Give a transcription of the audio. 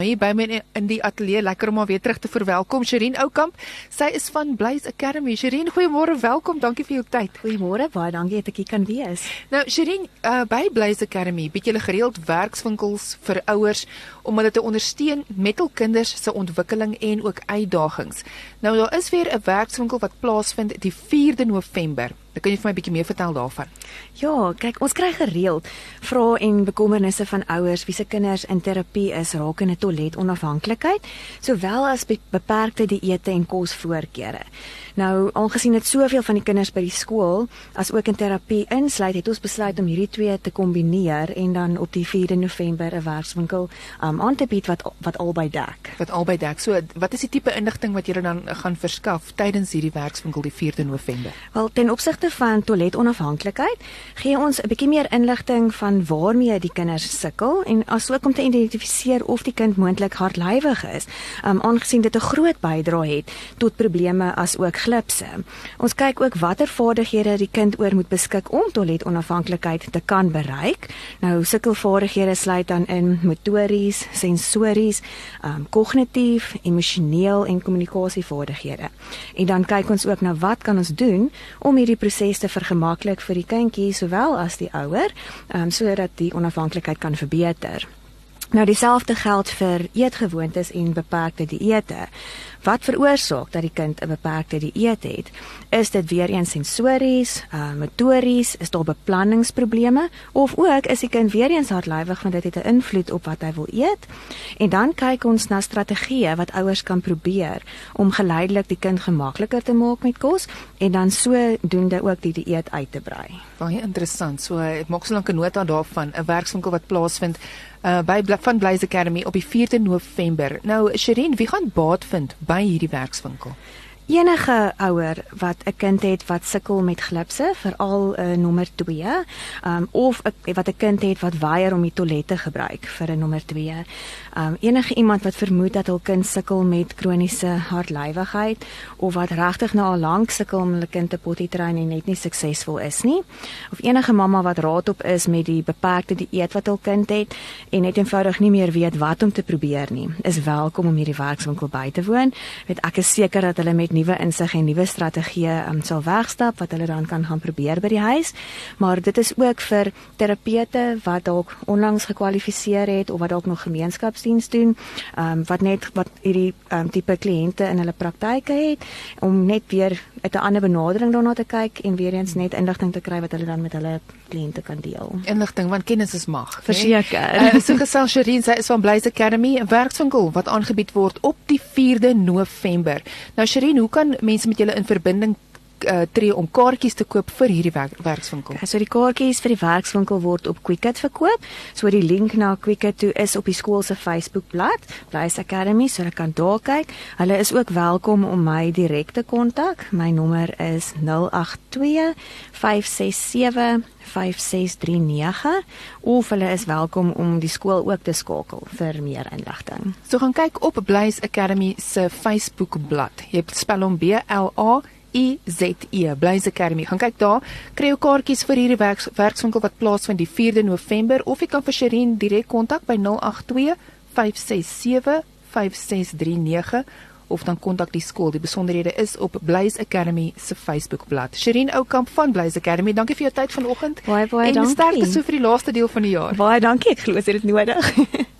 Hier by my in die ateljee lekker om maar weer terug te verwelkom Sherin Oukamp. Sy is van Blaze Academy. Sherin, goeiemôre, welkom. Dankie vir jou tyd. Goeiemôre, baie dankie dat ek hier kan wees. Nou Sherin, uh, by Blaze Academy bied julle gereeld werkswinkels vir ouers om hulle te ondersteun met hul kinders se ontwikkeling en ook uitdagings. Nou daar is weer 'n werkswinkel wat plaasvind die 4de November. Dan kan jy vir my 'n bietjie meer vertel daarvan. Ja, kyk, ons kry gereeld vrae en bekommernisse van ouers wie se kinders in terapie is rakende toiletonafhanklikheid, sowel as beperkte dieete en kosvoorkeure. Nou, aangesien dit soveel van die kinders by die skool as ook in terapie insluit, het ons besluit om hierdie twee te kombineer en dan op die 4de November 'n werkswinkel um, aan te bied wat wat albei dek. Wat albei dek. So, wat is die tipe inligting wat julle dan gaan verskaf tydens hierdie werkswinkel die 4de November? Wel, ten opsigte van toiletonafhanklikheid, gee ons 'n bietjie meer inligting van waarmee die kinders sukkel en asook om te identifiseer of die kind moontlik hardlywig is, um, aangesien dit 'n groot bydrae het tot probleme as ook glipse. Ons kyk ook watter vaardighede die kind oor moet beskik om toiletonafhanklikheid te kan bereik. Nou sulke vaardighede sluit dan in motories, sensories, um, kognitief, emosioneel en kommunikasievaardighede. En dan kyk ons ook na wat kan ons doen om hierdie proses te vergemaklik vir die kindjie sowel as die ouer, um, sodat die onafhanklikheid kan verbeter. Nou dieselfde geld vir eetgewoontes en beperkte dieete. Wat veroorsaak dat die kind 'n beperkte dieet het? Is dit weer eens sensories, uh motories, is daar beplanningsprobleme of ook is die kind weer eens hardlywig want dit het 'n invloed op wat hy wil eet? En dan kyk ons na strategieë wat ouers kan probeer om geleidelik die kind gemakliker te maak met kos en dan sodoende ook die dieet uit te brei. Baie interessant. So ek maak so lank 'n nota daarvan, 'n werkswinkel wat plaasvind uh by van Blaze Academy op die 4de November. Nou Sherin, wie gaan baat vind by hierdie werkswinkel? Enige ouer wat 'n kind het wat sukkel met glipse, veral 'n uh, nommer 2, um, of a, wat 'n kind het wat weier om die toilet te gebruik vir 'n nommer 2. Um, enige iemand wat vermoed dat hul kind sukkel met kroniese hartlywigheid of wat regtig nou al lank sukkel om hulle kind te potty train en net nie suksesvol is nie, of enige mamma wat raad op is met die beperkte dieet wat hul kind het en net eenvoudig nie meer weet wat om te probeer nie, is welkom om hierdie werkswinkel by te woon. Weet ek is seker dat hulle met nuwe insig en nuwe strategieë um, sal wegstap wat hulle dan kan gaan probeer by die huis. Maar dit is ook vir terapeute wat dalk onlangs gekwalifiseer het of wat dalk nog gemeenskapsdiens doen, um, wat net wat hierdie um, tipe kliënte in hulle praktyke het om net weer uit 'n ander benadering daarna te kyk en weer eens net inligting te kry wat hulle dan met hulle kliënte kan deel. Inligting want kennis is mag. Verseker. Nee? Uh, so gesel Sherin sy is van Blaze Academy, 'n werkswinkel wat aangebied word op die 4de November. Nou Sherin, hoe kan mense met julle in verbinding uh, tree om kaartjies te koop vir hierdie werk, werkswinkel. Okay, so die kaartjies vir die werkswinkel word op Quicket verkoop. So die link na Quicket toe is op die skool se Facebookblad, Blaze Academy, so jy kan daar kyk. Hulle is ook welkom om my direk te kontak. My nommer is 082 567 5639 of hulle is welkom om die skool ook te skakel vir meer inligting. So gaan kyk op Blaze Academy se Facebookblad. Jy spel hom B L A I Z E Blaze Academy. Gaan kyk daar. Kry jou kaartjies vir hierdie werks, werkswinkel wat plaasvind die 4de November of jy kan vir Sherin direk kontak by 082 567 5639 of dan kontak die skool. Die besonderhede is op Blaze Academy se Facebookblad. Sherin Oukamp van Blaze Academy. Dankie vir jou tyd vanoggend. Baie baie en dankie. En sterkte so vir die laaste deel van die jaar. Baie dankie. Ek glo dit is nodig.